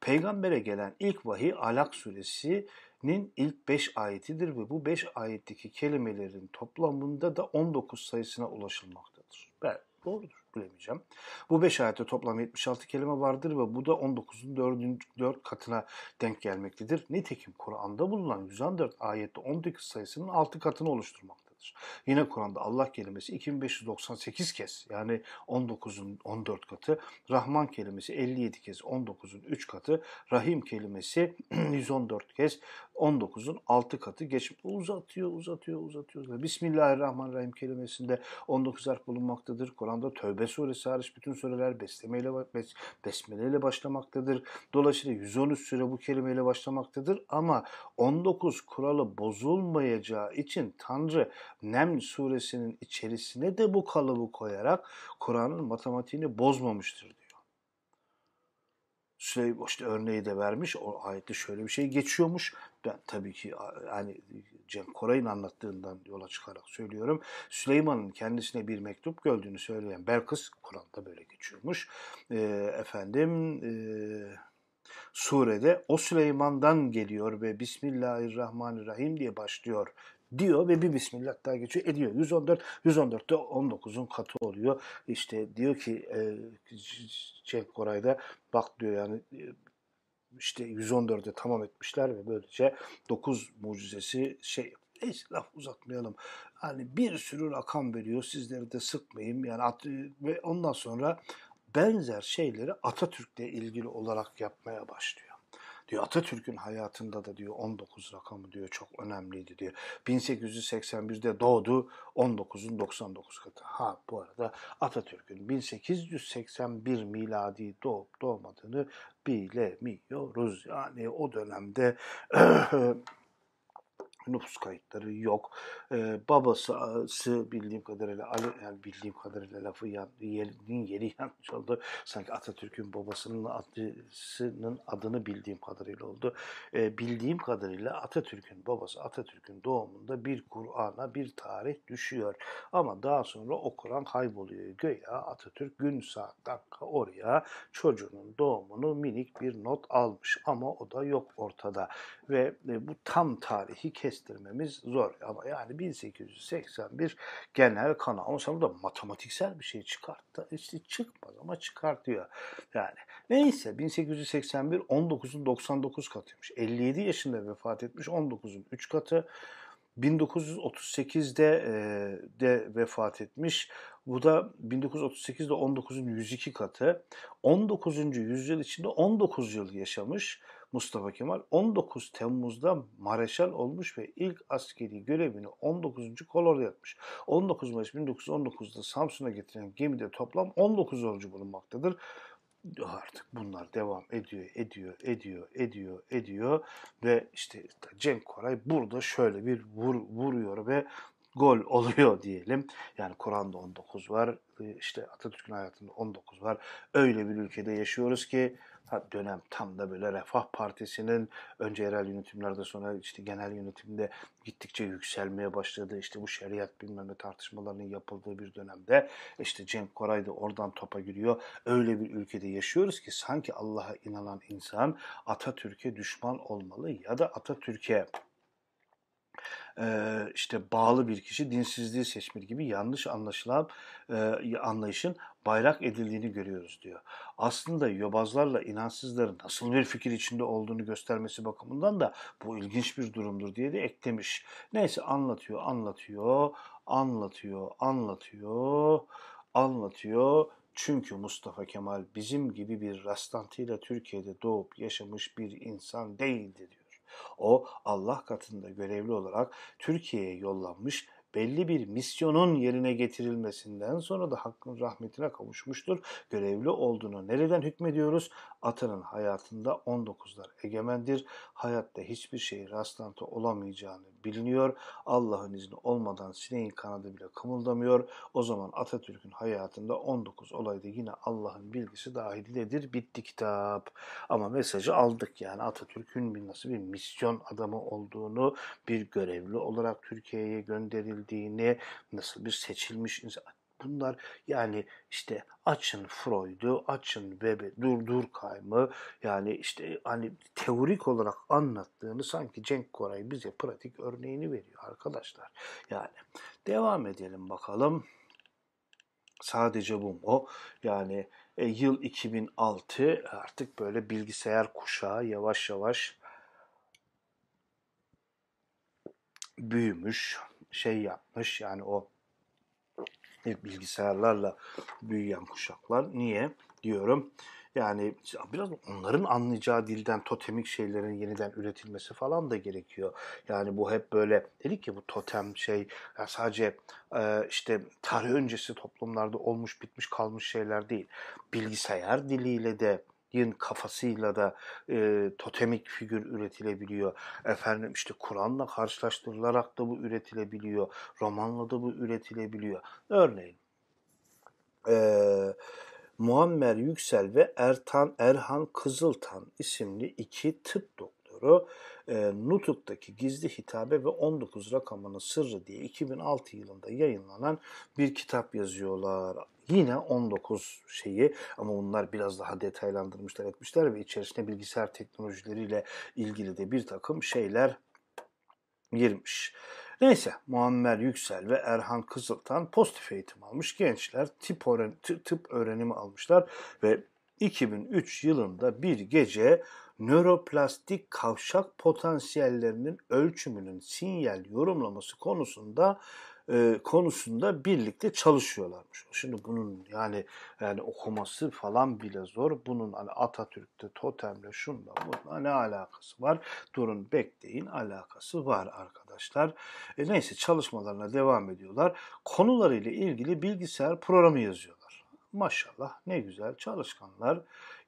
Peygambere gelen ilk vahiy Alak suresinin ilk 5 ayetidir ve bu 5 ayetteki kelimelerin toplamında da 19 sayısına ulaşılmaktadır. Ben doğrudur bilemeyeceğim. Bu 5 ayette toplam 76 kelime vardır ve bu da 19'un 4. 4 katına denk gelmektedir. Nitekim Kur'an'da bulunan 114 ayette 19 sayısının 6 katını oluşturmaktadır vardır. Yine Kur'an'da Allah kelimesi 2598 kez yani 19'un 14 katı, Rahman kelimesi 57 kez 19'un 3 katı, Rahim kelimesi 114 kez 19'un 6 katı geçmiş. Uzatıyor, uzatıyor, uzatıyor. Bismillahirrahmanirrahim kelimesinde 19 harf bulunmaktadır. Kur'an'da Tövbe suresi hariç bütün sureler beslemeyle, bes, besmeleyle başlamaktadır. Dolayısıyla 113 sure bu kelimeyle başlamaktadır ama 19 kuralı bozulmayacağı için Tanrı Neml suresinin içerisine de bu kalıbı koyarak Kur'an'ın matematiğini bozmamıştır. Süleyman işte örneği de vermiş. O ayette şöyle bir şey geçiyormuş. Ben tabii ki hani Cem Koray'ın anlattığından yola çıkarak söylüyorum. Süleyman'ın kendisine bir mektup gördüğünü söyleyen Belkıs Kur'an'da böyle geçiyormuş. E, efendim e, surede o Süleyman'dan geliyor ve Bismillahirrahmanirrahim diye başlıyor diyor ve bir Bismillah daha geçiyor. Ediyor. 114, 114'te 19'un katı oluyor. İşte diyor ki e, Koray'da bak diyor yani e, işte 114'e tamam etmişler ve böylece 9 mucizesi şey Neyse laf uzatmayalım. Hani bir sürü rakam veriyor. Sizleri de sıkmayayım. Yani at, ve ondan sonra benzer şeyleri Atatürk'le ilgili olarak yapmaya başlıyor. Diyor Atatürk'ün hayatında da diyor 19 rakamı diyor çok önemliydi diyor. 1881'de doğdu 19'un 99 katı. Ha bu arada Atatürk'ün 1881 miladi doğup doğmadığını bilemiyoruz. Yani o dönemde nüfus kayıtları yok. Ee, babası bildiğim kadarıyla Ali, yani bildiğim kadarıyla lafı yan, yerinin yeri yanlış oldu. Sanki Atatürk'ün babasının adısının adını bildiğim kadarıyla oldu. Ee, bildiğim kadarıyla Atatürk'ün babası Atatürk'ün doğumunda bir Kur'an'a bir tarih düşüyor. Ama daha sonra o Kur'an kayboluyor. Göya Atatürk gün saat dakika oraya çocuğunun doğumunu minik bir not almış ama o da yok ortada. Ve e, bu tam tarihi kes kestirmemiz zor. Ama yani 1881 genel kanun. Ama sonra da matematiksel bir şey çıkarttı. İşte çıkmaz ama çıkartıyor. Yani neyse 1881 19'un 99 katıymış. 57 yaşında vefat etmiş 19'un 3 katı. 1938'de e, de vefat etmiş. Bu da 1938'de 19'un 102 katı. 19. yüzyıl içinde 19 yıl yaşamış. Mustafa Kemal 19 Temmuz'da Mareşal olmuş ve ilk askeri görevini 19. kolorda yapmış. 19 Mayıs 1919'da Samsun'a getirilen gemide toplam 19 yolcu bulunmaktadır. Artık bunlar devam ediyor, ediyor, ediyor, ediyor, ediyor ve işte Cenk Koray burada şöyle bir vur, vuruyor ve gol oluyor diyelim. Yani Kur'an'da 19 var, işte Atatürk'ün hayatında 19 var. Öyle bir ülkede yaşıyoruz ki dönem tam da böyle Refah Partisi'nin önce yerel yönetimlerde sonra işte genel yönetimde gittikçe yükselmeye başladı. İşte bu şeriat bilmem ne tartışmalarının yapıldığı bir dönemde işte Cenk Koray da oradan topa giriyor. Öyle bir ülkede yaşıyoruz ki sanki Allah'a inanan insan Atatürk'e düşman olmalı ya da Atatürk'e işte bağlı bir kişi dinsizliği seçmeli gibi yanlış anlaşılan anlayışın bayrak edildiğini görüyoruz diyor. Aslında yobazlarla inansızların nasıl bir fikir içinde olduğunu göstermesi bakımından da bu ilginç bir durumdur diye de eklemiş. Neyse anlatıyor, anlatıyor, anlatıyor, anlatıyor, anlatıyor. Çünkü Mustafa Kemal bizim gibi bir rastlantıyla Türkiye'de doğup yaşamış bir insan değildi diyor. O Allah katında görevli olarak Türkiye'ye yollanmış belli bir misyonun yerine getirilmesinden sonra da hakkın rahmetine kavuşmuştur. Görevli olduğunu nereden hükmediyoruz? Atanın hayatında 19'lar egemendir. Hayatta hiçbir şey rastlantı olamayacağını biliniyor. Allah'ın izni olmadan sineğin kanadı bile kımıldamıyor. O zaman Atatürk'ün hayatında 19 olayda yine Allah'ın bilgisi dahilidir. Bitti kitap. Ama mesajı aldık yani Atatürk'ün bir nasıl bir misyon adamı olduğunu, bir görevli olarak Türkiye'ye gönderildiğini, nasıl bir seçilmiş insan Bunlar yani işte açın Freud'u, açın Weber, dur Durkheim'ı yani işte hani teorik olarak anlattığını sanki Cenk Koray bize pratik örneğini veriyor arkadaşlar. Yani devam edelim bakalım. Sadece bu mu? Yani e, yıl 2006 artık böyle bilgisayar kuşağı yavaş yavaş büyümüş, şey yapmış yani o bilgisayarlarla büyüyen kuşaklar. Niye diyorum? Yani biraz onların anlayacağı dilden totemik şeylerin yeniden üretilmesi falan da gerekiyor. Yani bu hep böyle dedik ki bu totem şey sadece işte tarih öncesi toplumlarda olmuş bitmiş kalmış şeyler değil. Bilgisayar diliyle de yin kafasıyla da e, totemik figür üretilebiliyor. Efendim işte Kur'an'la karşılaştırılarak da bu üretilebiliyor. Romanla da bu üretilebiliyor. Örneğin e, Muammer Yüksel ve Ertan Erhan Kızıltan isimli iki tıp doktoru e, Nutuk'taki gizli hitabe ve 19 rakamının sırrı diye 2006 yılında yayınlanan bir kitap yazıyorlar. Yine 19 şeyi ama bunlar biraz daha detaylandırmışlar etmişler ve içerisine bilgisayar teknolojileriyle ilgili de bir takım şeyler girmiş. Neyse Muammer Yüksel ve Erhan Kızıltan pozitif eğitim almış gençler tıp, öğren tıp öğrenimi almışlar ve 2003 yılında bir gece nöroplastik kavşak potansiyellerinin ölçümünün sinyal yorumlaması konusunda e, konusunda birlikte çalışıyorlarmış. Şimdi bunun yani yani okuması falan bile zor. Bunun hani Atatürk'te totemle şunla bununla ne alakası var? Durun bekleyin alakası var arkadaşlar. E, neyse çalışmalarına devam ediyorlar. Konularıyla ilgili bilgisayar programı yazıyorlar. Maşallah ne güzel çalışkanlar.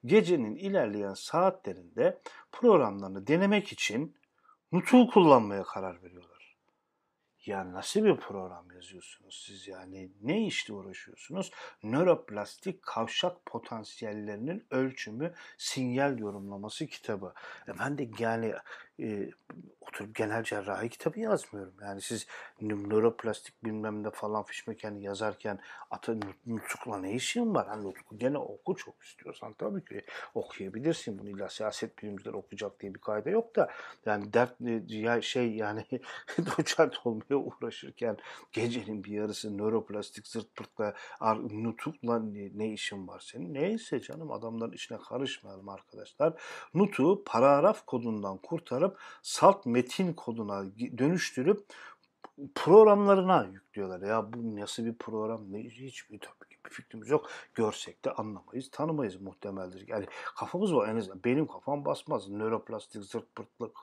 Gecenin ilerleyen saatlerinde programlarını denemek için Nutuk'u kullanmaya karar veriyorlar. Ya nasıl bir program yazıyorsunuz siz yani? Ne işle uğraşıyorsunuz? Nöroplastik kavşak potansiyellerinin ölçümü, sinyal yorumlaması kitabı. E ben de yani e, oturup genel cerrahi kitabı yazmıyorum. Yani siz nöroplastik bilmem ne falan fişmeken yazarken atı nutukla ne işin var? Hani nutuku gene oku çok istiyorsan tabii ki okuyabilirsin. Bunu illa siyaset bilimciler okuyacak diye bir kayda yok da yani dert ya şey yani doçent olmaya uğraşırken gecenin bir yarısı nöroplastik zırt pırtla nutukla ne, ne işin var senin? Neyse canım adamların içine karışmayalım arkadaşlar. Nutu paragraf kodundan kurtarıp salt metin koduna dönüştürüp programlarına yüklüyorlar. Ya bu nasıl bir program? Hiçbir tabii fikrimiz yok. Görsek de anlamayız, tanımayız muhtemeldir. Yani kafamız var en azından. Benim kafam basmaz. Nöroplastik zırt pırtlık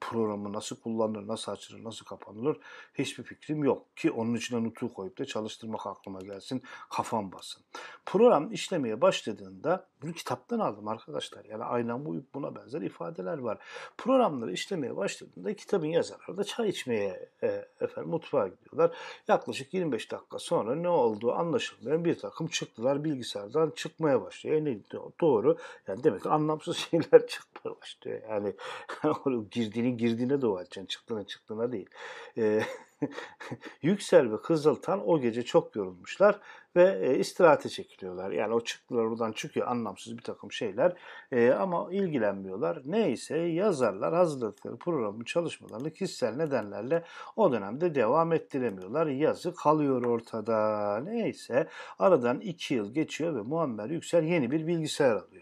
programı nasıl kullanılır, nasıl açılır, nasıl kapanılır hiçbir fikrim yok. Ki onun içine nutu koyup da çalıştırmak aklıma gelsin, kafam bassın. Program işlemeye başladığında bunu kitaptan aldım arkadaşlar. Yani aynen bu buna benzer ifadeler var. Programları işlemeye başladığında kitabın yazarları da çay içmeye e, efendim mutfağa gidiyorlar. Yaklaşık 25 dakika sonra ne olduğu anlaşılmayan bir takım çıktılar bilgisayardan çıkmaya başlıyor. Ne doğru. Yani demek ki anlamsız şeyler çıkmaya başlıyor. Yani girdiğinin girdiğine dua edeceksin. Çıktığına çıktığına değil. E, Yüksel ve Kızıltan o gece çok yorulmuşlar ve e, istirahate çekiliyorlar. Yani o çıktılar oradan çıkıyor anlamsız bir takım şeyler e, ama ilgilenmiyorlar. Neyse yazarlar hazırladıkları programın çalışmalarını kişisel nedenlerle o dönemde devam ettiremiyorlar. Yazı kalıyor ortada. Neyse aradan iki yıl geçiyor ve Muammer Yüksel yeni bir bilgisayar alıyor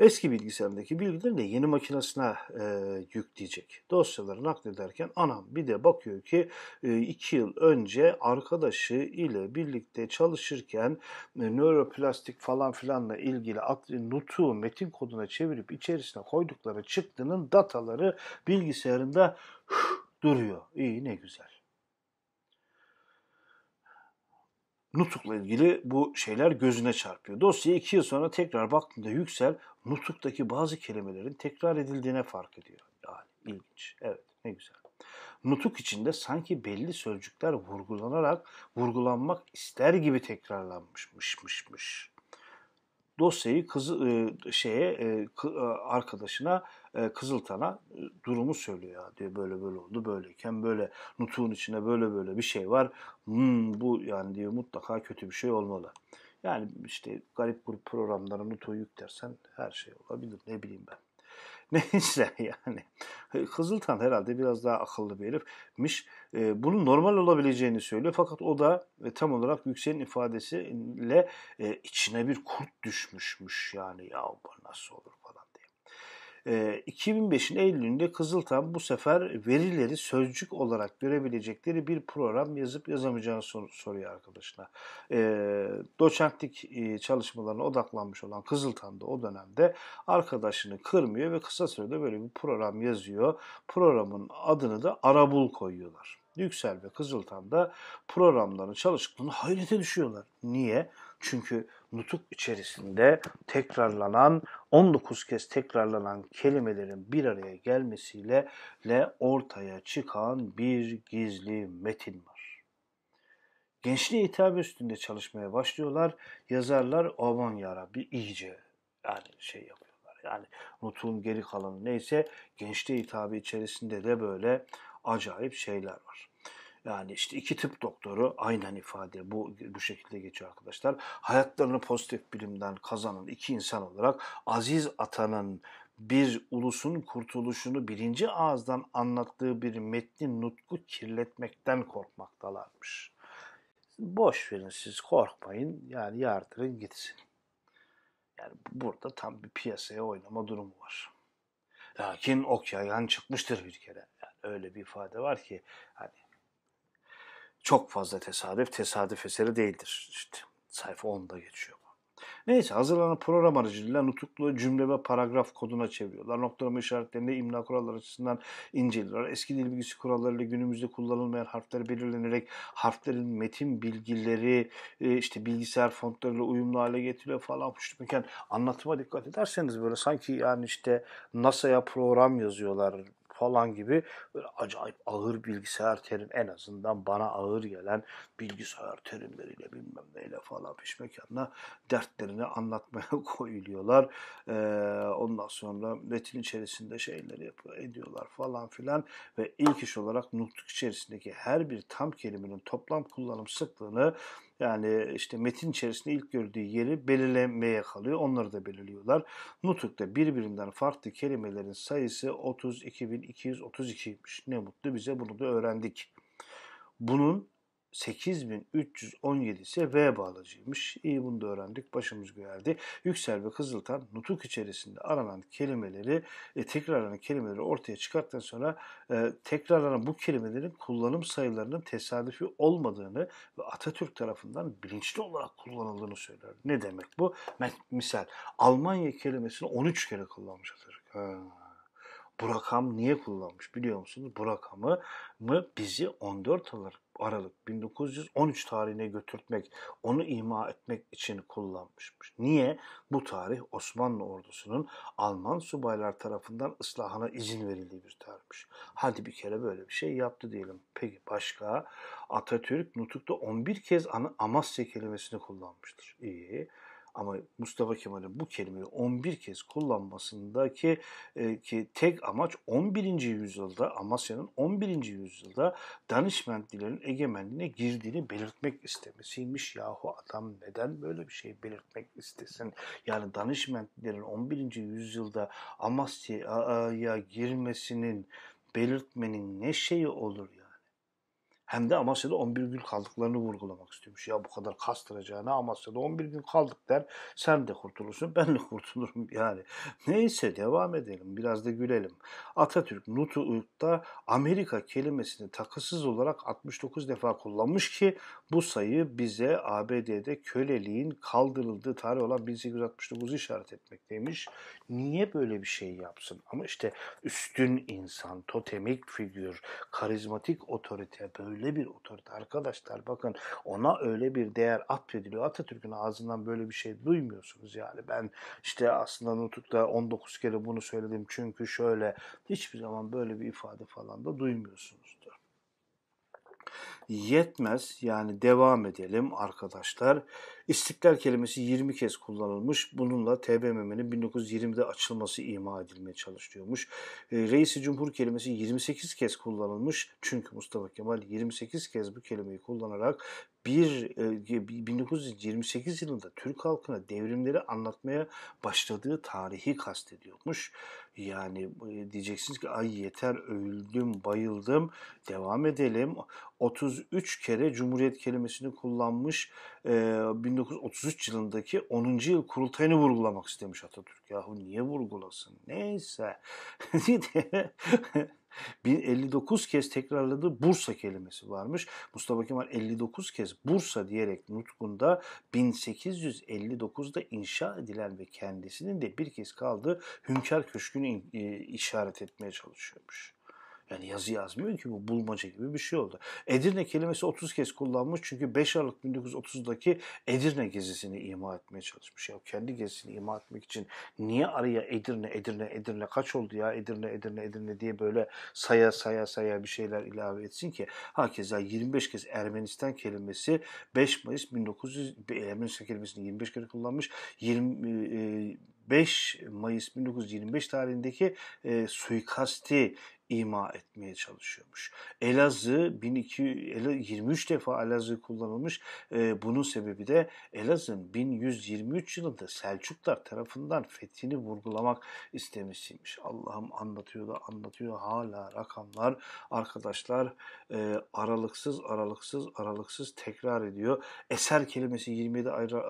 eski bilgisayarındaki bilgileri de yeni makinesine e, yükleyecek. Dosyaları naklederken anam bir de bakıyor ki e, iki yıl önce arkadaşı ile birlikte çalışırken e, nöroplastik falan filanla ilgili nutu metin koduna çevirip içerisine koydukları çıktının dataları bilgisayarında duruyor. İyi ne güzel. Nutuk'la ilgili bu şeyler gözüne çarpıyor. Dosyaya iki yıl sonra tekrar baktığında Yüksel Nutuk'taki bazı kelimelerin tekrar edildiğine fark ediyor. Yani ilginç. Evet ne güzel. Nutuk içinde sanki belli sözcükler vurgulanarak vurgulanmak ister gibi tekrarlanmışmışmışmış. Dosyayı kızı e, şeye e, arkadaşına e, Kızıltan'a e, durumu söylüyor ya diyor böyle böyle oldu böyleyken böyle nutuğun içinde böyle böyle bir şey var. Hmm, bu yani diyor mutlaka kötü bir şey olmalı. Yani işte garip grup programlara nutuğu yüklersen her şey olabilir ne bileyim ben. Neyse yani Kızıltan herhalde biraz daha akıllı bir herifmiş. E, bunun normal olabileceğini söylüyor fakat o da e, tam olarak Yüksel'in ifadesiyle e, içine bir kurt düşmüşmüş yani ya bu nasıl olur 2005'in ee, Eylül'ünde Kızıltan bu sefer verileri sözcük olarak görebilecekleri bir program yazıp yazamayacağını sor soruyor arkadaşına. E, doçentlik e, çalışmalarına odaklanmış olan Kızıltan da o dönemde arkadaşını kırmıyor ve kısa sürede böyle bir program yazıyor. Programın adını da Arabul koyuyorlar. Yüksel ve Kızıltan da programların çalıştığını hayrete düşüyorlar. Niye? Çünkü nutuk içerisinde tekrarlanan 19 kez tekrarlanan kelimelerin bir araya gelmesiyle le ortaya çıkan bir gizli metin var. gençliğe hitap üstünde çalışmaya başlıyorlar. Yazarlar aman yarabbi iyice yani şey yapıyorlar. Yani nutun geri kalanı neyse gençliğe hitabı içerisinde de böyle acayip şeyler var. Yani işte iki tıp doktoru aynen ifade bu bu şekilde geçiyor arkadaşlar. Hayatlarını pozitif bilimden kazanan iki insan olarak Aziz Atan'ın bir ulusun kurtuluşunu birinci ağızdan anlattığı bir metnin nutku kirletmekten korkmaktalarmış. Boş verin siz korkmayın yani yardırın gitsin. Yani burada tam bir piyasaya oynama durumu var. Lakin ok yayan çıkmıştır bir kere. Yani öyle bir ifade var ki hani çok fazla tesadüf, tesadüf eseri değildir. İşte sayfa 10'da geçiyor. Neyse hazırlanan program aracılığıyla nutuklu cümle ve paragraf koduna çeviriyorlar. Noktalama işaretlerini imla kuralları açısından inceliyorlar. Eski dil bilgisi kurallarıyla günümüzde kullanılmayan harfler belirlenerek harflerin metin bilgileri e, işte bilgisayar fontlarıyla uyumlu hale getiriyor falan. İşte anlatıma dikkat ederseniz böyle sanki yani işte NASA'ya program yazıyorlar falan gibi böyle acayip ağır bilgisayar terim en azından bana ağır gelen bilgisayar terimleriyle bilmem neyle falan pişmekanla dertlerini anlatmaya koyuluyorlar. Ee, ondan sonra metin içerisinde şeyleri yapıyor, ediyorlar falan filan ve ilk iş olarak nutuk içerisindeki her bir tam kelimenin toplam kullanım sıklığını yani işte metin içerisinde ilk gördüğü yeri belirlemeye kalıyor. Onları da belirliyorlar. Nutuk'ta birbirinden farklı kelimelerin sayısı 32.232'ymiş. Ne mutlu bize bunu da öğrendik. Bunun 8317 ise V bağlacıymış. İyi bunu da öğrendik. Başımız göğerdi. Yüksel ve Kızıltan nutuk içerisinde aranan kelimeleri, e, tekrarlanan kelimeleri ortaya çıkarttıktan sonra e, tekrarlanan bu kelimelerin kullanım sayılarının tesadüfi olmadığını ve Atatürk tarafından bilinçli olarak kullanıldığını söyler. Ne demek bu? Misal Almanya kelimesini 13 kere kullanmış Atatürk. Ha. Bu rakam niye kullanmış biliyor musunuz? Bu rakamı mı bizi 14 Aralık 1913 tarihine götürtmek, onu ima etmek için kullanmışmış. Niye? Bu tarih Osmanlı ordusunun Alman subaylar tarafından ıslahına izin verildiği bir tarihmiş. Hadi bir kere böyle bir şey yaptı diyelim. Peki başka? Atatürk Nutuk'ta 11 kez Amasya kelimesini kullanmıştır. İyi. Ama Mustafa Kemal'in bu kelimeyi 11 kez kullanmasındaki e, ki tek amaç 11. yüzyılda Amasya'nın 11. yüzyılda danışmentlilerin egemenliğine girdiğini belirtmek istemesiymiş. Yahu adam neden böyle bir şey belirtmek istesin? Yani danışmentlilerin 11. yüzyılda Amasya'ya girmesinin belirtmenin ne şeyi olur? Hem de Amasya'da 11 gün kaldıklarını vurgulamak istiyormuş. Ya bu kadar kastıracağına Amasya'da 11 gün kaldık der. Sen de kurtulursun ben de kurtulurum yani. Neyse devam edelim biraz da gülelim. Atatürk Nutuk'ta Amerika kelimesini takısız olarak 69 defa kullanmış ki bu sayı bize ABD'de köleliğin kaldırıldığı tarih olan 1869'u işaret etmekteymiş. Niye böyle bir şey yapsın? Ama işte üstün insan, totemik figür, karizmatik otorite böyle öyle bir otorite arkadaşlar bakın ona öyle bir değer atfediliyor. Atatürk'ün ağzından böyle bir şey duymuyorsunuz yani. Ben işte aslında Nutuk'ta 19 kere bunu söyledim çünkü şöyle hiçbir zaman böyle bir ifade falan da duymuyorsunuzdur. Yetmez yani devam edelim arkadaşlar. İstiklal kelimesi 20 kez kullanılmış. Bununla TBMM'nin 1920'de açılması ima edilmeye çalışılıyormuş. E, Reisi Cumhur kelimesi 28 kez kullanılmış. Çünkü Mustafa Kemal 28 kez bu kelimeyi kullanarak bir e, 1928 yılında Türk halkına devrimleri anlatmaya başladığı tarihi kastediyormuş. Yani e, diyeceksiniz ki ay yeter öldüm bayıldım devam edelim. 33 kere Cumhuriyet kelimesini kullanmış. E, 1933 yılındaki 10. yıl kurultayını vurgulamak istemiş Atatürk. Yahu niye vurgulasın? Neyse. 1059 kez tekrarladığı Bursa kelimesi varmış. Mustafa Kemal 59 kez Bursa diyerek nutkunda 1859'da inşa edilen ve kendisinin de bir kez kaldığı Hünkar Köşkü'nü e, işaret etmeye çalışıyormuş. Yani yazı yazmıyor ki bu bulmaca gibi bir şey oldu. Edirne kelimesi 30 kez kullanmış çünkü 5 Aralık 1930'daki Edirne gezisini ima etmeye çalışmış. Ya kendi gezisini ima etmek için niye araya Edirne, Edirne, Edirne kaç oldu ya Edirne, Edirne, Edirne diye böyle saya saya saya bir şeyler ilave etsin ki. Hakeza 25 kez Ermenistan kelimesi 5 Mayıs 1900 Ermenistan kelimesini 25 kere kullanmış. 20 5 Mayıs 1925 tarihindeki e, suikasti ima etmeye çalışıyormuş. Elazığ 1200, 23 defa Elazığ kullanılmış. E, bunun sebebi de Elazığ'ın 1123 yılında Selçuklar tarafından fethini vurgulamak istemişsiymiş. Allah'ım anlatıyor da anlatıyor hala rakamlar arkadaşlar e, aralıksız aralıksız aralıksız tekrar ediyor. Eser kelimesi 27 ayrı,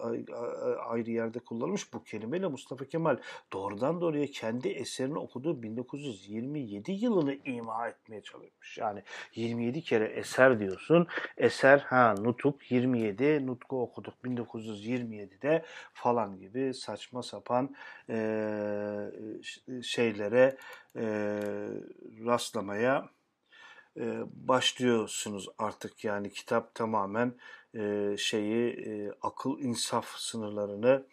ayrı yerde kullanılmış. Bu kelimeyle Mustafa Kemal doğrudan doğruya kendi eserini okuduğu 1927 yılını bunu ima etmeye çalışmış. Yani 27 kere eser diyorsun. Eser ha nutuk 27 nutku okuduk 1927'de falan gibi saçma sapan e, şeylere e, rastlamaya e, başlıyorsunuz artık yani kitap tamamen e, şeyi e, akıl insaf sınırlarını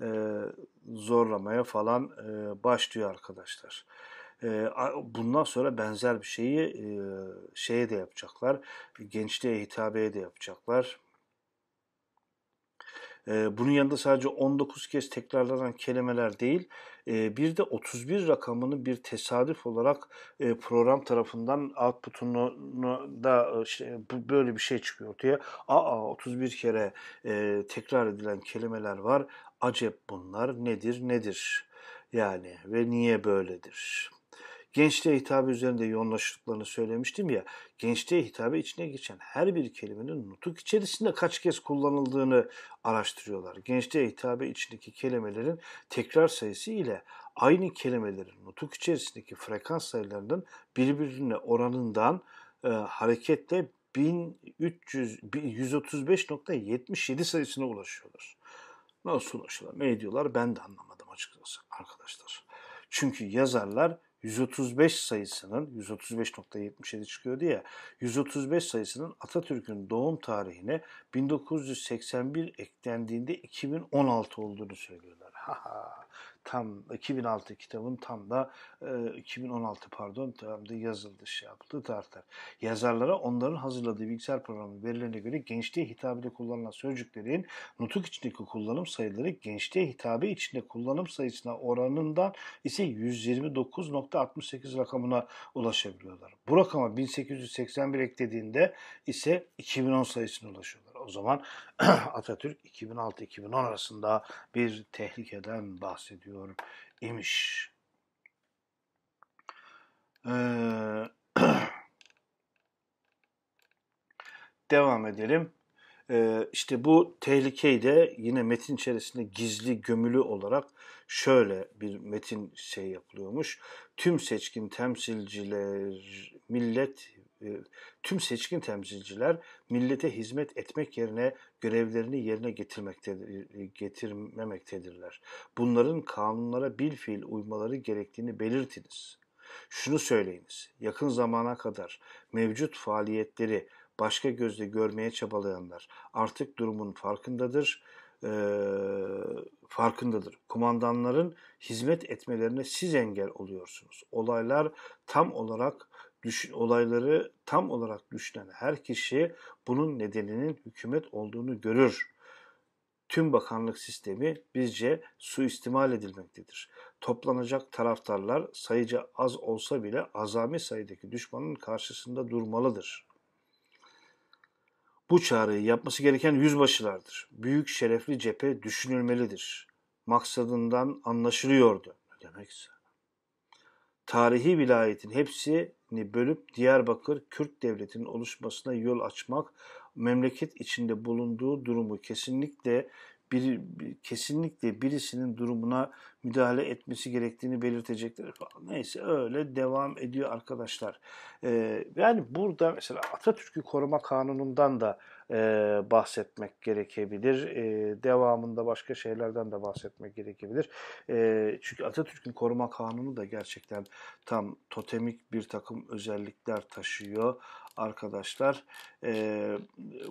e, zorlamaya falan e, başlıyor arkadaşlar. Bundan sonra benzer bir şeyi şeye de yapacaklar. Gençliğe hitabeye de yapacaklar. Bunun yanında sadece 19 kez tekrarlanan kelimeler değil, bir de 31 rakamını bir tesadüf olarak program tarafından output'unda böyle bir şey çıkıyor ortaya. Aa 31 kere tekrar edilen kelimeler var. Acep bunlar nedir nedir? Yani ve niye böyledir? Gençliğe hitabı üzerinde yoğunlaştıklarını söylemiştim ya. Gençliğe hitabı içine geçen her bir kelimenin nutuk içerisinde kaç kez kullanıldığını araştırıyorlar. Gençliğe hitabı içindeki kelimelerin tekrar sayısı ile aynı kelimelerin nutuk içerisindeki frekans sayılarının birbirine oranından e, hareketle 1300 135.77 sayısına ulaşıyorlar. Nasıl ulaşıyorlar? Ne ediyorlar? Ben de anlamadım açıkçası arkadaşlar. Çünkü yazarlar 135 sayısının 135.77 çıkıyordu ya 135 sayısının Atatürk'ün doğum tarihine 1981 eklendiğinde 2016 olduğunu söylüyorlar. Ha ha tam 2006 kitabın tam da e, 2016 pardon tam da yazıldı şey yaptı tartar. Yazarlara onların hazırladığı bilgisayar programı verilerine göre gençliğe hitabede kullanılan sözcüklerin nutuk içindeki kullanım sayıları gençliğe hitabe içinde kullanım sayısına oranından ise 129.68 rakamına ulaşabiliyorlar. Bu rakama 1881 eklediğinde ise 2010 sayısına ulaşıyorlar. O zaman Atatürk 2006-2010 arasında bir tehlikeden bahsediyor imiş. Ee, devam edelim. Ee, işte bu tehlikeyi de yine metin içerisinde gizli gömülü olarak şöyle bir metin şey yapılıyormuş. Tüm seçkin temsilciler millet tüm seçkin temsilciler millete hizmet etmek yerine görevlerini yerine getirmektedir, e, getirmemektedirler. Bunların kanunlara bil fiil uymaları gerektiğini belirtiniz. Şunu söyleyiniz, yakın zamana kadar mevcut faaliyetleri başka gözle görmeye çabalayanlar artık durumun farkındadır, e, farkındadır. Kumandanların hizmet etmelerine siz engel oluyorsunuz. Olaylar tam olarak düşün, olayları tam olarak düşünen her kişi bunun nedeninin hükümet olduğunu görür. Tüm bakanlık sistemi bizce suistimal edilmektedir. Toplanacak taraftarlar sayıca az olsa bile azami sayıdaki düşmanın karşısında durmalıdır. Bu çağrıyı yapması gereken yüzbaşılardır. Büyük şerefli cephe düşünülmelidir. Maksadından anlaşılıyordu. Ne demekse tarihi vilayetin hepsini bölüp Diyarbakır Kürt devletinin oluşmasına yol açmak, memleket içinde bulunduğu durumu kesinlikle bir, kesinlikle birisinin durumuna müdahale etmesi gerektiğini belirtecekler falan. Neyse öyle devam ediyor arkadaşlar. Ee, yani burada mesela Atatürk'ü koruma kanunundan da e, bahsetmek gerekebilir. E, devamında başka şeylerden de bahsetmek gerekebilir. E, çünkü Atatürk'ün koruma kanunu da gerçekten tam totemik bir takım özellikler taşıyor arkadaşlar. E,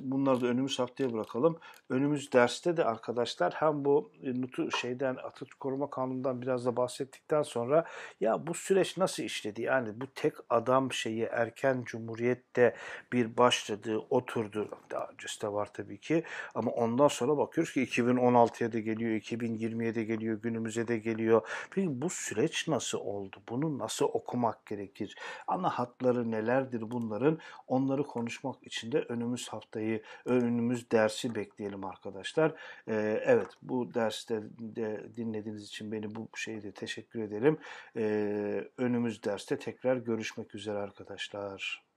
bunları da önümüz haftaya bırakalım. Önümüz derste de arkadaşlar hem bu nutu şeyden Atatürk Koruma Kanunu'ndan biraz da bahsettikten sonra ya bu süreç nasıl işledi? Yani bu tek adam şeyi erken cumhuriyette bir başladı, oturdu. Daha öncesi de var tabii ki. Ama ondan sonra bakıyoruz ki 2016'ya da geliyor, 2020'ye de geliyor, günümüze de geliyor. Peki bu süreç nasıl oldu? Bunu nasıl okumak gerekir? Ana hatları nelerdir bunların? Onları konuşmak için de önümüz haftayı, önümüz dersi bekleyelim arkadaşlar. Ee, evet bu derste de dinlediğiniz için beni bu şeyde teşekkür ederim. Ee, önümüz derste tekrar görüşmek üzere arkadaşlar.